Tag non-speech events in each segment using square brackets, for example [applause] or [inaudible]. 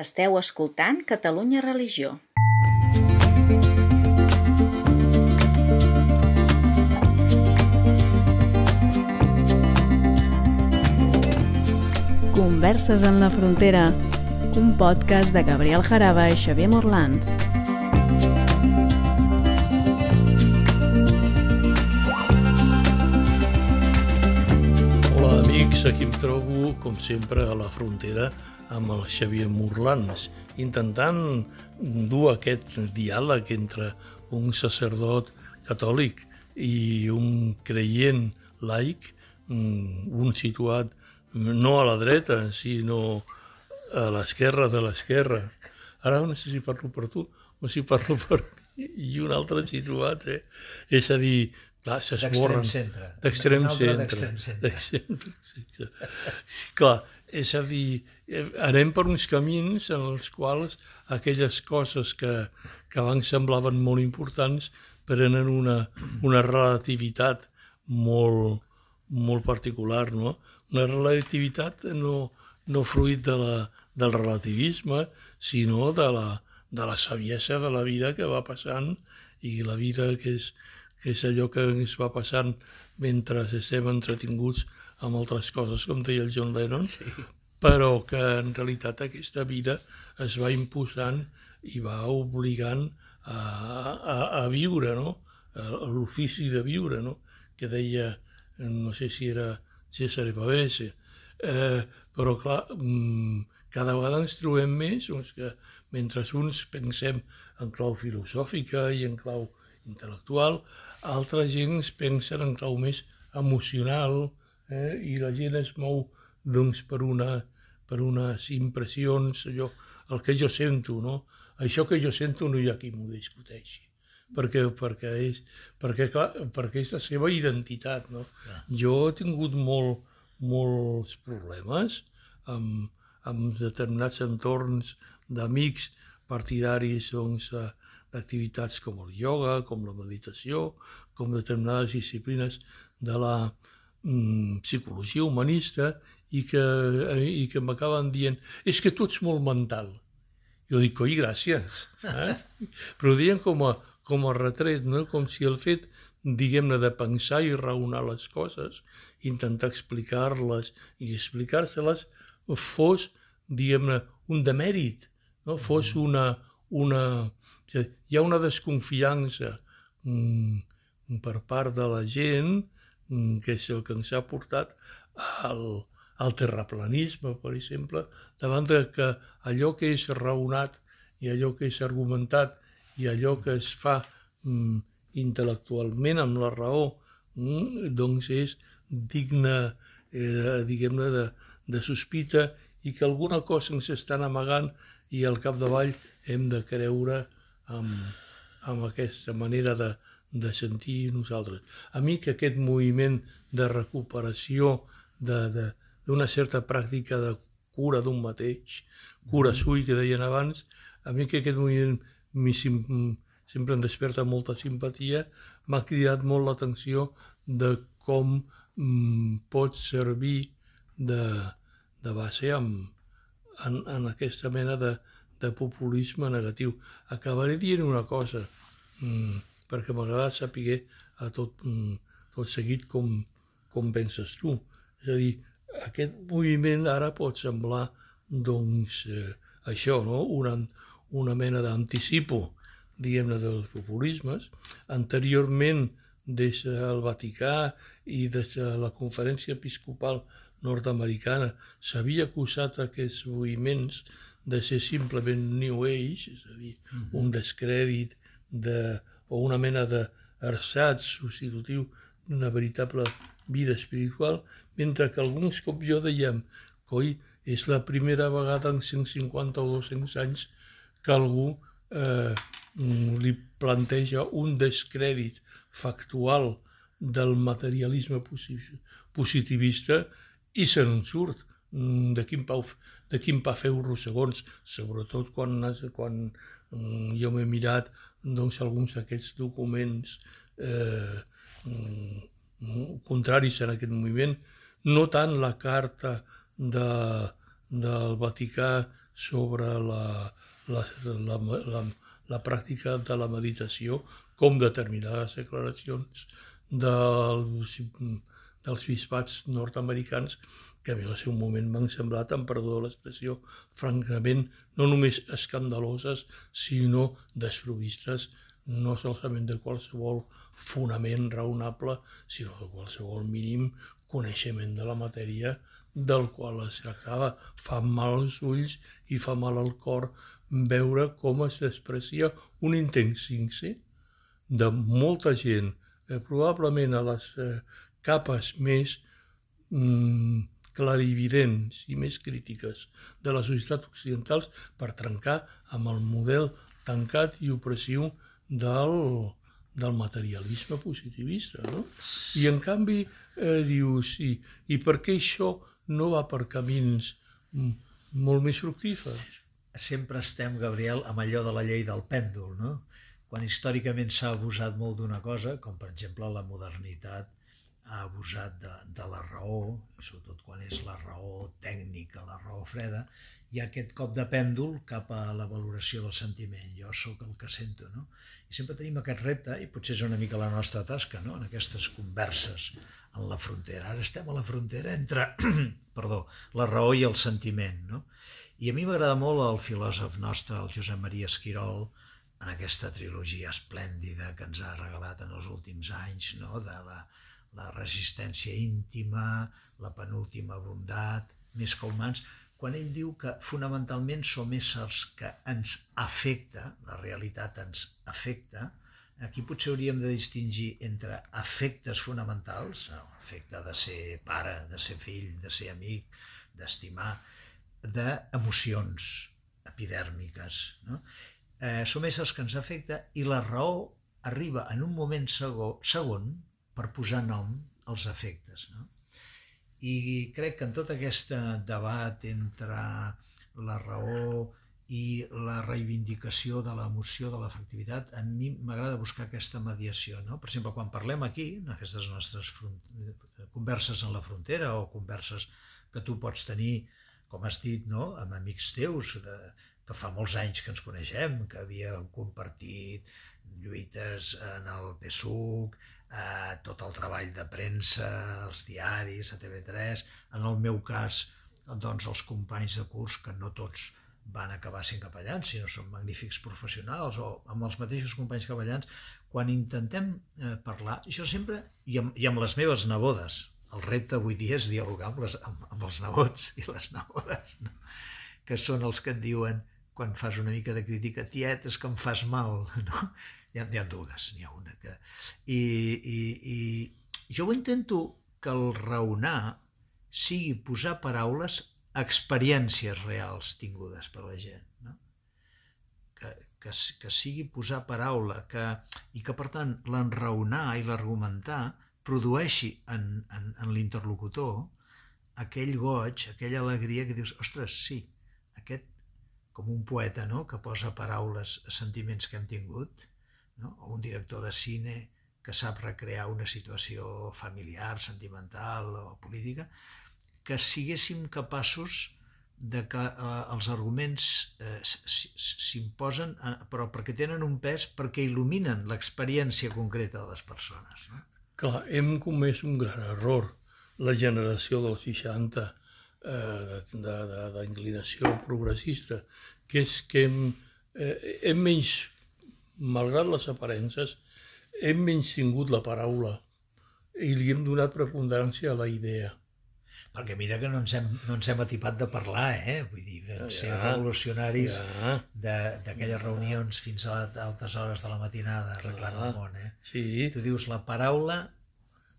Esteu escoltant Catalunya Religió. Converses en la frontera, un podcast de Gabriel Jaraba i Xavier Morlans. Hola amics, aquí em trobo, com sempre, a la frontera amb el Xavier Morlans, intentant dur aquest diàleg entre un sacerdot catòlic i un creient laic, mm, un situat no a la dreta, sinó a l'esquerra de l'esquerra. Ara no sé si parlo per tu o si parlo per i un altre situat, eh? És a dir, clar, s'esborren... centre. D'extrem centre. d'extrem centre. D'extrem centre. Sí, clar, és a dir, anem per uns camins en els quals aquelles coses que, que abans semblaven molt importants prenen una, una relativitat molt, molt particular, no? Una relativitat no, no fruit de la, del relativisme, sinó de la, de la saviesa de la vida que va passant i la vida que és, que és allò que ens va passant mentre estem entretinguts amb altres coses, com deia el John Lennon, sí. però que en realitat aquesta vida es va imposant i va obligant a, a, a viure, no? l'ofici de viure, no? que deia, no sé si era Cesare Pavese, eh, però clar, mm, cada vegada ens trobem més doncs, que mentre uns pensem en clau filosòfica i en clau intel·lectual, altra gent es pensa en clau més emocional eh, i la gent es mou doncs, per, una, per unes impressions, allò, el que jo sento, no? Això que jo sento no hi ha qui m'ho discuteixi perquè, perquè, és, perquè, clar, perquè és la seva identitat. No? Jo he tingut molt, molts problemes amb, amb determinats entorns d'amics partidaris doncs, d'activitats com el ioga, com la meditació, com determinades disciplines de la mm, psicologia humanista i que, eh, i que m'acaben dient és que tu ets molt mental. Jo dic, coi, gràcies. Eh? [laughs] Però ho diuen com a, com a retret, no? com si el fet, diguem-ne, de pensar i raonar les coses, intentar explicar-les i explicar-se-les, fos, diguem-ne, un demèrit, no? fos una, una... Hi ha una desconfiança mm, per part de la gent, mm, que és el que ens ha portat al, al terraplanisme, per exemple, davant de que allò que és raonat i allò que és argumentat i allò que es fa mm, intel·lectualment amb la raó, mm, doncs és digne, eh, diguem-ne, de, de sospita i que alguna cosa ens estan amagant i al capdavall hem de creure amb, amb aquesta manera de, de sentir nosaltres. A mi que aquest moviment de recuperació d'una certa pràctica de cura d'un mateix, cura sui que deien abans, a mi que aquest moviment mi sim, sempre em desperta molta simpatia, m'ha cridat molt l'atenció de com mm, pot servir de, de base amb, en, en aquesta mena de, de populisme negatiu. Acabaré dient una cosa, mm, perquè m'agrada saber a tot, mm, tot seguit com, com penses tu. És a dir, aquest moviment ara pot semblar doncs, eh, això, no? una, una mena d'anticipo, diguem-ne, dels populismes. Anteriorment, des del Vaticà i des de la conferència episcopal nord-americana s'havia acusat aquests moviments de ser simplement New Age, és a dir, uh -huh. un descrèdit de, o una mena d'ersat substitutiu d'una veritable vida espiritual, mentre que alguns com jo dèiem coi, és la primera vegada en 150 o 200 anys que algú eh, li planteja un descrèdit factual del materialisme positivista i se n'en surt. De quin, pau, de quin pa feu rossegons, sobretot quan, quan jo m'he mirat doncs, alguns d'aquests documents eh, contraris en aquest moviment, no tant la carta de, del Vaticà sobre la, la, la, la, la pràctica de la meditació, com determinades declaracions dels, dels bispats nord-americans que mi al seu moment m'han semblat, en perdó de l'expressió, francament no només escandaloses, sinó desprovistes no solament de qualsevol fonament raonable, sinó de qualsevol mínim coneixement de la matèria del qual es tractava. Fa mal als ulls i fa mal al cor veure com es desprecia un intent sincer de molta gent, eh, probablement a les eh, capes més mm, clarividents i més crítiques de la societat occidentals per trencar amb el model tancat i opressiu del, del materialisme positivista. No? I en canvi eh, dius, i, i per què això no va per camins mm, molt més fructífers? Sempre estem, Gabriel, amb allò de la llei del pèndol, no? Quan històricament s'ha abusat molt d'una cosa, com per exemple la modernitat ha abusat de, de la raó, sobretot quan és la raó tècnica, la raó freda, hi ha aquest cop de pèndol cap a la valoració del sentiment. Jo sóc el que sento, no? I sempre tenim aquest repte, i potser és una mica la nostra tasca, no? en aquestes converses en la frontera. Ara estem a la frontera entre [clears throat] perdó, la raó i el sentiment. No? I a mi m'agrada molt el filòsof nostre, el Josep Maria Esquirol, en aquesta trilogia esplèndida que ens ha regalat en els últims anys, no? de la, la resistència íntima, la penúltima bondat, més que humans, quan ell diu que fonamentalment som éssers que ens afecta, la realitat ens afecta, aquí potser hauríem de distingir entre afectes fonamentals, afecte de ser pare, de ser fill, de ser amic, d'estimar, d'emocions epidèrmiques. No? Eh, som éssers que ens afecta i la raó arriba en un moment segon per posar nom als efectes. No? I crec que en tot aquest debat entre la raó i la reivindicació de l'emoció, de l'efectivitat, a mi m'agrada buscar aquesta mediació. No? Per exemple, quan parlem aquí, en aquestes nostres converses en la frontera o converses que tu pots tenir, com has dit, no? amb amics teus, de, que fa molts anys que ens coneixem, que havíem compartit lluites en el PSUC, eh, tot el treball de premsa, els diaris, a TV3, en el meu cas, doncs els companys de curs, que no tots van acabar sent capellans, sinó són magnífics professionals, o amb els mateixos companys capellans, quan intentem eh, parlar, això sempre, i amb, i amb les meves nebodes, el repte avui dia és dialogar amb, les, amb, amb els nebots i les nebodes, no? que són els que et diuen, quan fas una mica de crítica, tiet, és que em fas mal, [laughs] no? Hi ha, ha dues, n'hi ha una que... I, i, I jo ho intento que el raonar sigui posar paraules experiències reals tingudes per la gent. No? Que, que, que sigui posar paraula que, i que, per tant, l'enraonar i l'argumentar produeixi en, en, en l'interlocutor aquell goig, aquella alegria que dius, ostres, sí, aquest, com un poeta no? que posa paraules a sentiments que hem tingut, no? o un director de cine que sap recrear una situació familiar, sentimental o política, que siguéssim capaços de que eh, els arguments eh, s'imposen, eh, però perquè tenen un pes, perquè il·luminen l'experiència concreta de les persones. No? Clar, hem comès un gran error, la generació dels 60 eh, d'inclinació progressista, que és que hem, eh, hem menys malgrat les aparences, hem menystingut la paraula i li hem donat preponderància a la idea. Perquè mira que no ens hem, no ens hem atipat de parlar, eh? Vull dir, vam ja, ser revolucionaris ja. d'aquelles reunions fins a altes hores de la matinada arreglant ja. el món, eh? Sí. Tu dius la paraula...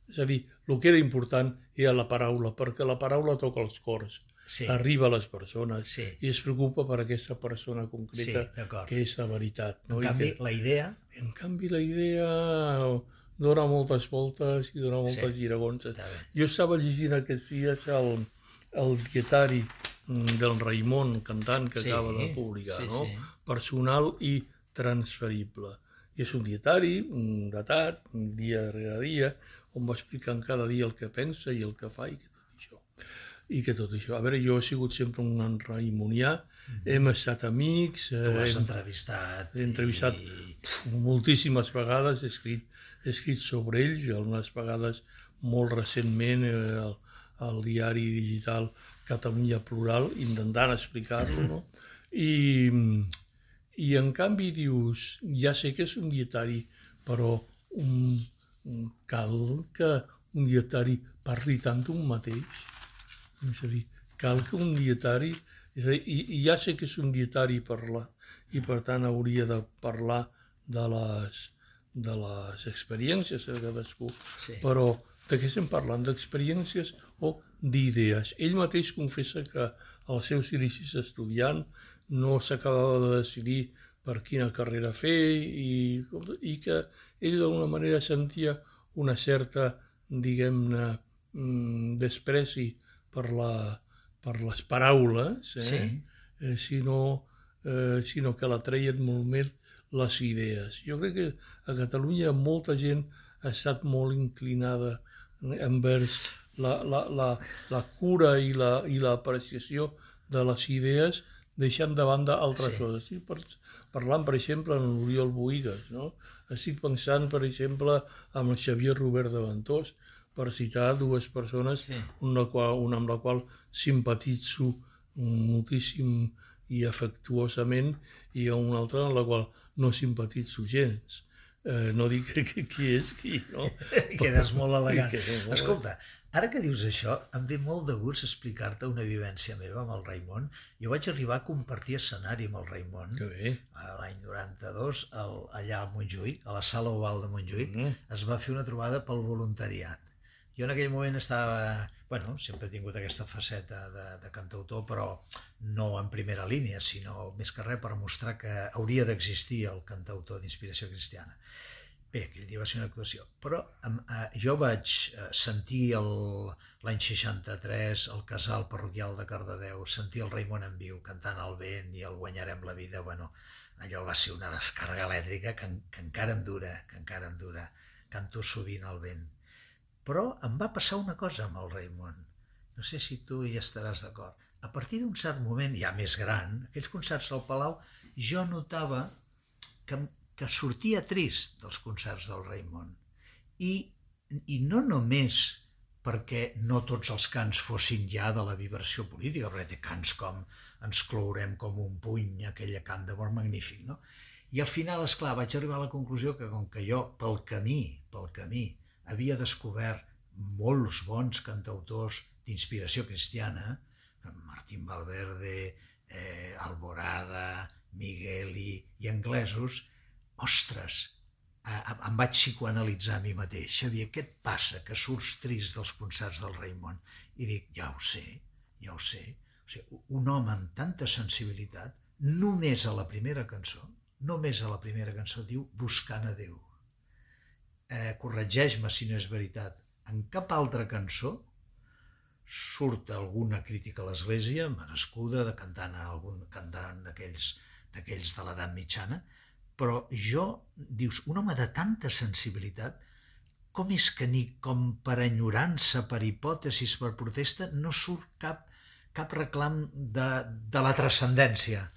És a dir, el que era important era la paraula, perquè la paraula toca els cors sí. arriba a les persones sí. i es preocupa per aquesta persona concreta sí, que és la veritat. No? En canvi, que, la idea... En canvi, la idea dona moltes voltes i dona moltes sí. giragonses. Jo estava llegint aquests dies el, el dietari mm, del Raimon, cantant que sí, acaba de publicar, sí, no? Sí. Personal i transferible. I és un dietari mm, datat, dia rere dia, on va explicant cada dia el que pensa i el que fa i tot això. I que tot això. A veure, jo he sigut sempre un raimonià, mm -hmm. hem estat amics... Tu l'has hem, entrevistat. he entrevistat I... pf, moltíssimes vegades, he escrit, he escrit sobre ells, algunes vegades molt recentment eh, al, al diari digital Catalunya Plural, intentant explicar-lo, no? I, I en canvi dius, ja sé que és un dietari, però un, cal que un dietari parli tant d'un mateix. És a dir, cal que un dietari... És a dir, i, I ja sé que és un dietari parlar, i per tant hauria de parlar de les, de les experiències de cadascú, Sí. però de què estem parlant? D'experiències o d'idees? Ell mateix confessa que als seus inicis estudiant no s'acabava de decidir per quina carrera fer i, i que ell d'alguna manera sentia una certa, diguem-ne, mm, despreci per, la, per les paraules, eh? Sí. eh, sinó, eh, sinó que la treien molt més les idees. Jo crec que a Catalunya molta gent ha estat molt inclinada envers la, la, la, la cura i la i l'apreciació de les idees deixant de banda altres Sí. sí. coses. Estic per, parlant, per exemple, amb l'Oriol Boigues, no? Estic pensant, per exemple, amb el Xavier Robert de Ventós, per citar dues persones Sí. una, qual, una amb la qual simpatitzo moltíssim i afectuosament i una altra amb la qual no simpatitzo gens. Eh, no dic que, que, qui és qui, no? [laughs] Quedes molt elegant. Molt Escolta, ara que dius això, em ve molt de gust explicar-te una vivència meva amb el Raimon. Jo vaig arribar a compartir escenari amb el Raimon l'any 92, al, allà a Montjuïc, a la sala oval de Montjuïc, Mm. es va fer una trobada pel voluntariat. Jo en aquell moment estava... Bueno, sempre he tingut aquesta faceta de, de cantautor, però no en primera línia, sinó més que res per mostrar que hauria d'existir el cantautor d'inspiració cristiana. Bé, aquell dia va ser una actuació. Però eh, jo vaig eh, sentir el- l'any 63 el casal parroquial de Cardedeu, sentir el Raimon en viu cantant al vent i el Guanyarem la vida, bueno, allò va ser una descàrrega elèctrica que, que encara em dura, que encara em dura. Canto sovint al vent. Però em va passar una cosa amb el Raimon. No sé si tu hi estaràs d'acord. A partir d'un cert moment, ja més gran, aquells concerts al Palau, jo notava que, que sortia trist dels concerts del Raimon. I, I no només perquè no tots els cants fossin ja de la vibració política, perquè té cants com Ens clourem com un puny, aquella cant d'amor magnífic, no? I al final, és clar, vaig arribar a la conclusió que com que jo, pel camí, pel camí, havia descobert molts bons cantautors d'inspiració cristiana, Martín Valverde, eh, Alborada, Migueli i anglesos, ostres, eh, em vaig psicoanalitzar a mi mateix. Xavier, què et passa que surts trist dels concerts del Raimon? I dic, ja ho sé, ja ho sé. O sigui, un home amb tanta sensibilitat, només a la primera cançó, només a la primera cançó diu Buscant a Déu. Eh, corregeix-me si no és veritat. En cap altra cançó surt alguna crítica a l'Església, merescuda, de cantant algun cantant d'aquells d'aquells de l'edat mitjana, però jo, dius, un home de tanta sensibilitat, com és que ni com per enyorança, per hipòtesis, per protesta, no surt cap, cap reclam de, de la transcendència,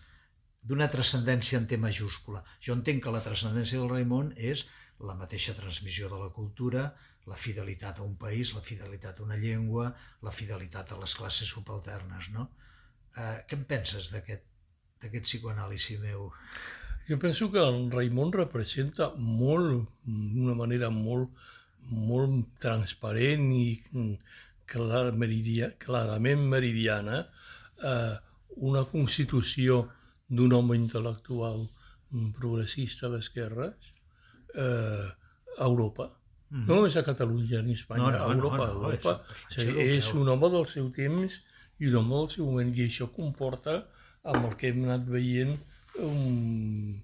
d'una transcendència en T majúscula. Jo entenc que la transcendència del Raimon és la mateixa transmissió de la cultura, la fidelitat a un país, la fidelitat a una llengua, la fidelitat a les classes subalternes, no? Eh, què en penses d'aquest psicoanàlisi meu? Jo penso que el Raimon representa molt, d'una manera molt, molt transparent i mm, clar, meridia, clarament meridiana eh, una constitució d'un home intel·lectual mm, progressista d'esquerres eh, a Europa. Mm -hmm. No només a Catalunya ni a Espanya, No, no, a Europa. no, a no, Europa. és- és és un home del seu temps i un home del seu moment. I això comporta, amb el que hem anat veient, um,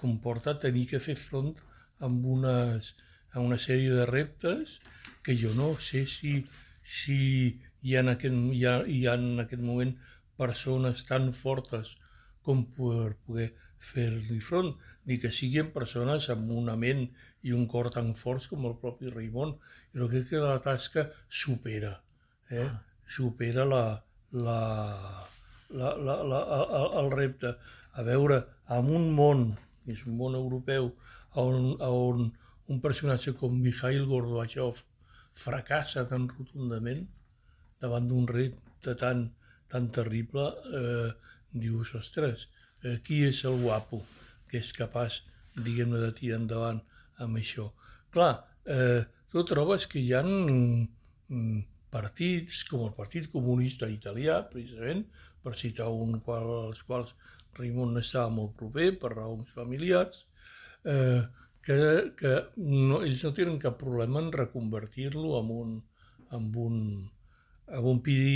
comporta tenir que fer front amb unes, a una sèrie de reptes que jo no sé si, si hi, ha en aquest, hi, ha, hi ha en aquest moment persones tan fortes com per poder fer-li front, ni que siguin persones amb una ment i un cor tan forts com el propi Raimon. Jo crec que la tasca supera, eh? supera la, la, la, la, la, el, el repte. A veure, en un món, que és un món europeu, on, on un personatge com Mikhail Gorbachev fracassa tan rotundament davant d'un repte tan, tan terrible, eh, dius, ostres, eh, qui és el guapo que és capaç, diguem-ne, de tirar endavant amb això? Clar, eh, tu trobes que hi ha mm, partits, com el Partit Comunista Italià, precisament, per citar un qual, als quals Raimon estava molt proper per raons familiars, eh, que, que no, ells no tenen cap problema en reconvertir-lo en un, en un, en un PD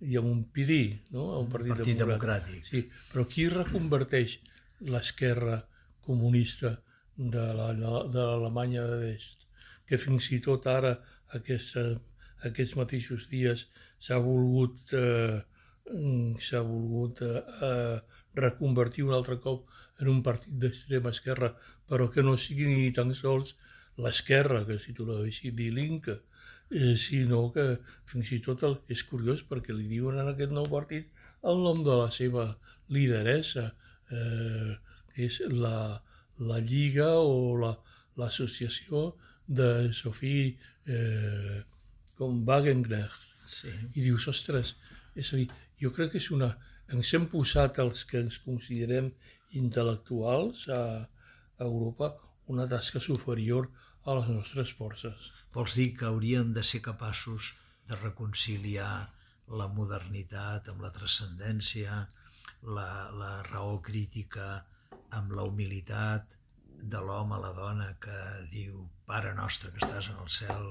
i en un PD, no? en un partit, Partit democràtic. democràtic. Sí, però qui reconverteix l'esquerra comunista de la- de l'Alemanya de l'Est? Que fins i tot ara, aquesta, aquests mateixos dies, s'ha volgut, eh, s'ha volgut eh, eh, reconvertir un altre cop en un partit d'extrema esquerra, però que no sigui ni tan sols l'esquerra, que si tu la deixis dir l'Inca, eh, sinó que fins i tot el, és curiós perquè li diuen en aquest nou partit el nom de la seva lideressa, eh, és la, la Lliga o la- l'associació de Sofie eh, com Wagenknecht. Sí. I dius, ostres, és a dir, jo crec que és una... Ens hem posat els que ens considerem intel·lectuals a, a Europa una tasca superior a les nostres forces. Vols dir que hauríem de ser capaços de reconciliar la modernitat amb la transcendència, la, la raó crítica amb la humilitat de l'home a la dona que diu Pare nostre que estàs en el cel.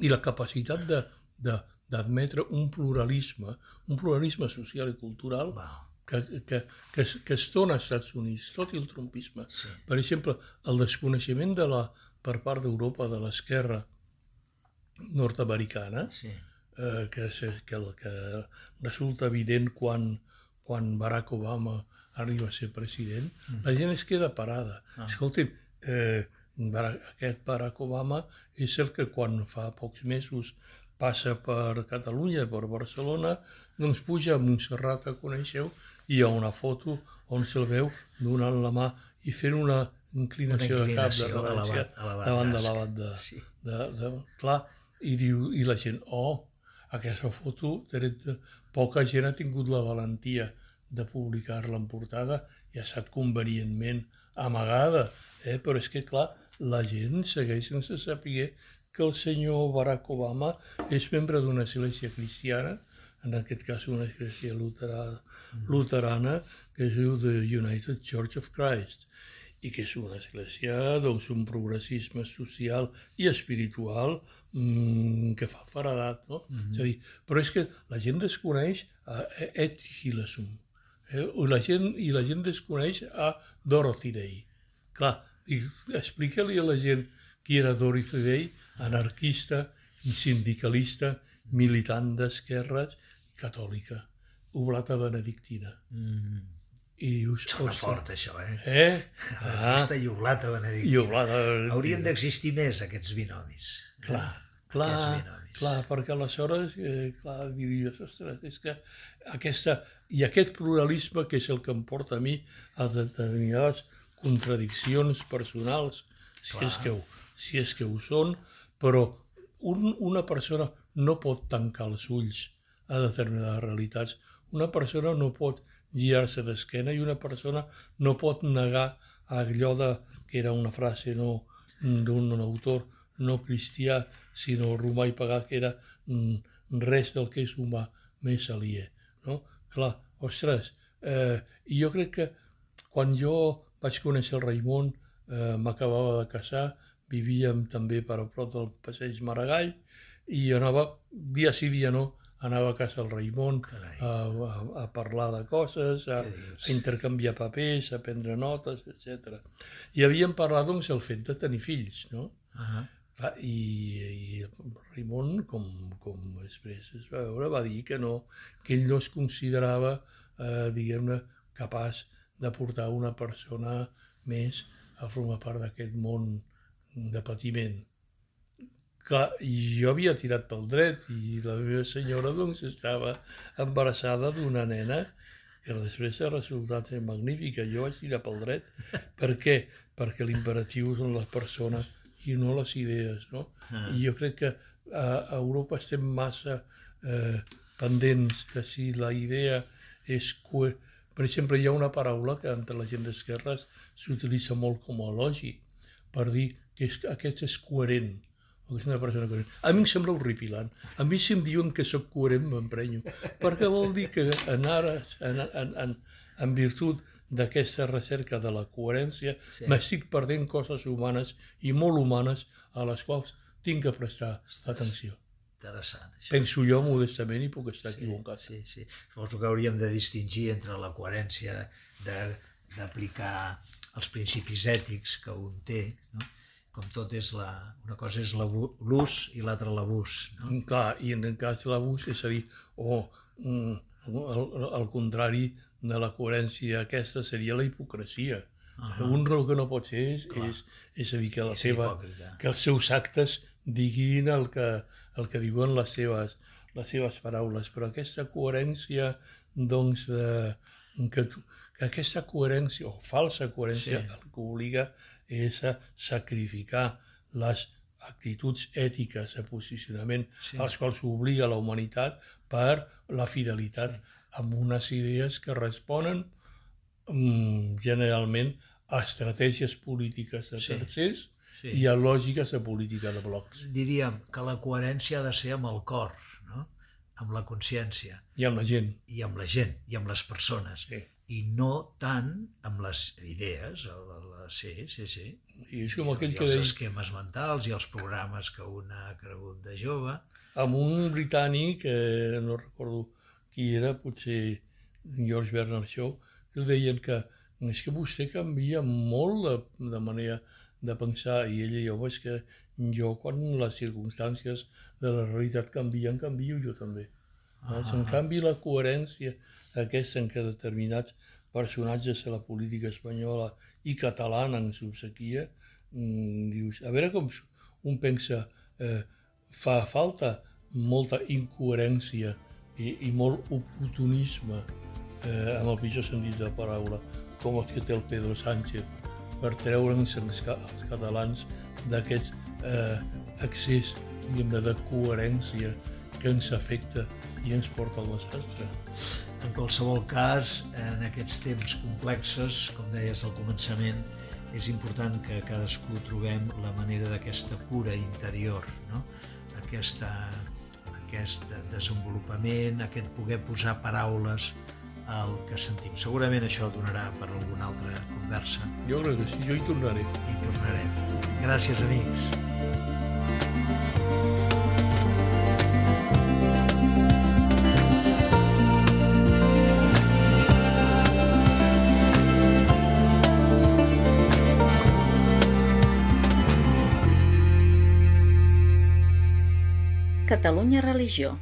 I la capacitat de, de, d'admetre un pluralisme, un pluralisme social i cultural Va. que, que, que, es, que es dona als Estats Units, tot i el trumpisme. Sí. Per exemple, el desconeixement de la, per part d'Europa de l'esquerra nord-americana, Sí. eh, que, que, que resulta evident quan, quan Barack Obama arriba a ser president, la gent es queda parada. Ah. Escolti'm, eh, Barack, aquest Barack Obama és el que quan fa pocs mesos passa per Catalunya, per Barcelona, doncs puja a Montserrat que coneixeu i hi ha una foto on se'l veu donant la mà i fent una inclinació, Una de cap inclinació de reverència davant de l'abat de, Sí. de, de, clar, i, diu, i la gent, oh, aquesta foto, tret de, poca gent ha tingut la valentia de publicar-la en portada i ha estat convenientment amagada, eh? però és que, clar, la gent segueix sense saber que el senyor Barack Obama és membre d'una església cristiana, en aquest cas una església luterana, luterana que es diu The United Church of Christ i que és una església doncs, un progressisme social i espiritual mmm, que fa faradat, no? Mm -hmm. És a dir, però és que la gent desconeix a Ed Hillesum, eh? La gent, i la gent desconeix a Dorothy Day. Clar, explica-li a la gent qui era Dorothy Day, anarquista, sindicalista, militant d'esquerres, catòlica, oblata benedictina. Mm. I dius, Sona ostres, fort, això, eh? Eh? [laughs] Ah, Aquesta lloblata benedictina. i oblada... Haurien d'existir més, aquests binomis. Clar, clar, Aquests binomis. clar, perquè aleshores, eh, clar, diries, ostres, és que aquesta, i aquest pluralisme que és el que em porta a mi a determinades contradiccions personals, si és, que ho, si és que ho són, però un, una persona no pot tancar els ulls a determinades realitats. Una persona no pot girar-se d'esquena i una persona no pot negar allò de, que era una frase no d'un autor no cristià, sinó romà i pagà, que era mm, res del que és humà més aliè. No? Clar, ostres, eh, i jo crec que quan jo vaig conèixer el Raimon, eh, m'acabava de casar, vivíem també per a prop del passeig Maragall, i anava, dia sí, dia no, anava a casa el Raimon Carai. a, a, a parlar de coses, a, a intercanviar papers, a prendre notes, etc. I havíem parlat, doncs, el fet de tenir fills, no? Ah, Clar, i, i Raimon, com, com després es va veure, va dir que no, que ell no es considerava, eh, diguem-ne, capaç de portar una persona més a formar part d'aquest món de patiment. Clar, jo havia tirat pel dret i la meva senyora doncs estava embarassada d'una nena que després ha resultat ser magnífica. Jo vaig tirar pel dret. Per què? Perquè l'imperatiu són les persones i no les idees, no? Ah. I jo crec que a, a Europa estem massa eh, pendents que si la idea és... Per exemple, hi ha una paraula que entre la gent d'esquerres s'utilitza molt com a elogi per dir que és, aquest és coherent o que és una persona coherent. A mi em sembla horripilant. A mi si em diuen que sóc coherent m'emprenyo, perquè vol dir que en ara, en, en, en, en virtut d'aquesta recerca de la coherència, sí. m'estic perdent coses humanes i molt humanes a les quals tinc que prestar atenció interessant. Això. Penso jo modestament i puc estar sí, equivocat. Sí, sí. Suposo que hauríem de distingir entre la coherència d'aplicar els principis ètics que un té, no? Com tot és la, una cosa és l'ús i l'altra l'abús. No? Mm, clar, i en el cas de l'abús és a dir, o oh, el, el contrari de la coherència aquesta seria la hipocresia. Uh -huh. Un el que no pot ser és, és, és a dir, que, la seva, que els seus actes diguin el que, el que diuen les seves, les seves paraules, però aquesta coherència, doncs, de, que, tu, que aquesta coherència, o falsa coherència, sí. el que obliga és a sacrificar les actituds ètiques de posicionament sí. als quals obliga la humanitat per la fidelitat sí. amb unes idees que responen mm, generalment a estratègies polítiques de sí. tercers sí. i a lògiques de política de blocs. Diríem que la coherència ha de ser amb el cor, no? amb la consciència. I amb la gent. I amb la gent, i amb les persones. Sí. I no tant amb les idees. La, la, sí, sí, sí. I és com aquell I que els deia... esquemes mentals i els programes que un ha cregut de jove. Amb un britànic, eh, no recordo qui era, potser George Bernard Shaw, que deien que és que vostè canvia molt de, de manera de pensar, i ella jo veig que jo quan les circumstàncies de la realitat canvien, canvio jo també. Ah. En canvi, la coherència aquesta en què determinats personatges de la política espanyola i catalana en subsequia, mmm, dius, a veure com un pensa, eh, fa falta molta incoherència i, i molt oportunisme, eh, en el pitjor sentit de la paraula, com el que té el Pedro Sánchez, per treure'ns els, els catalans d'aquest eh, excés diguem de coherència que ens afecta i ens porta al desastre. En qualsevol cas, en aquests temps complexes, com deies al començament, és important que cadascú trobem la manera d'aquesta cura interior, no? aquesta, aquest desenvolupament, aquest poder posar paraules el que sentim. Segurament això donarà per alguna altra conversa. Jo crec que sí, jo hi tornaré. Hi tornarem. Gràcies, amics. Catalunya Religió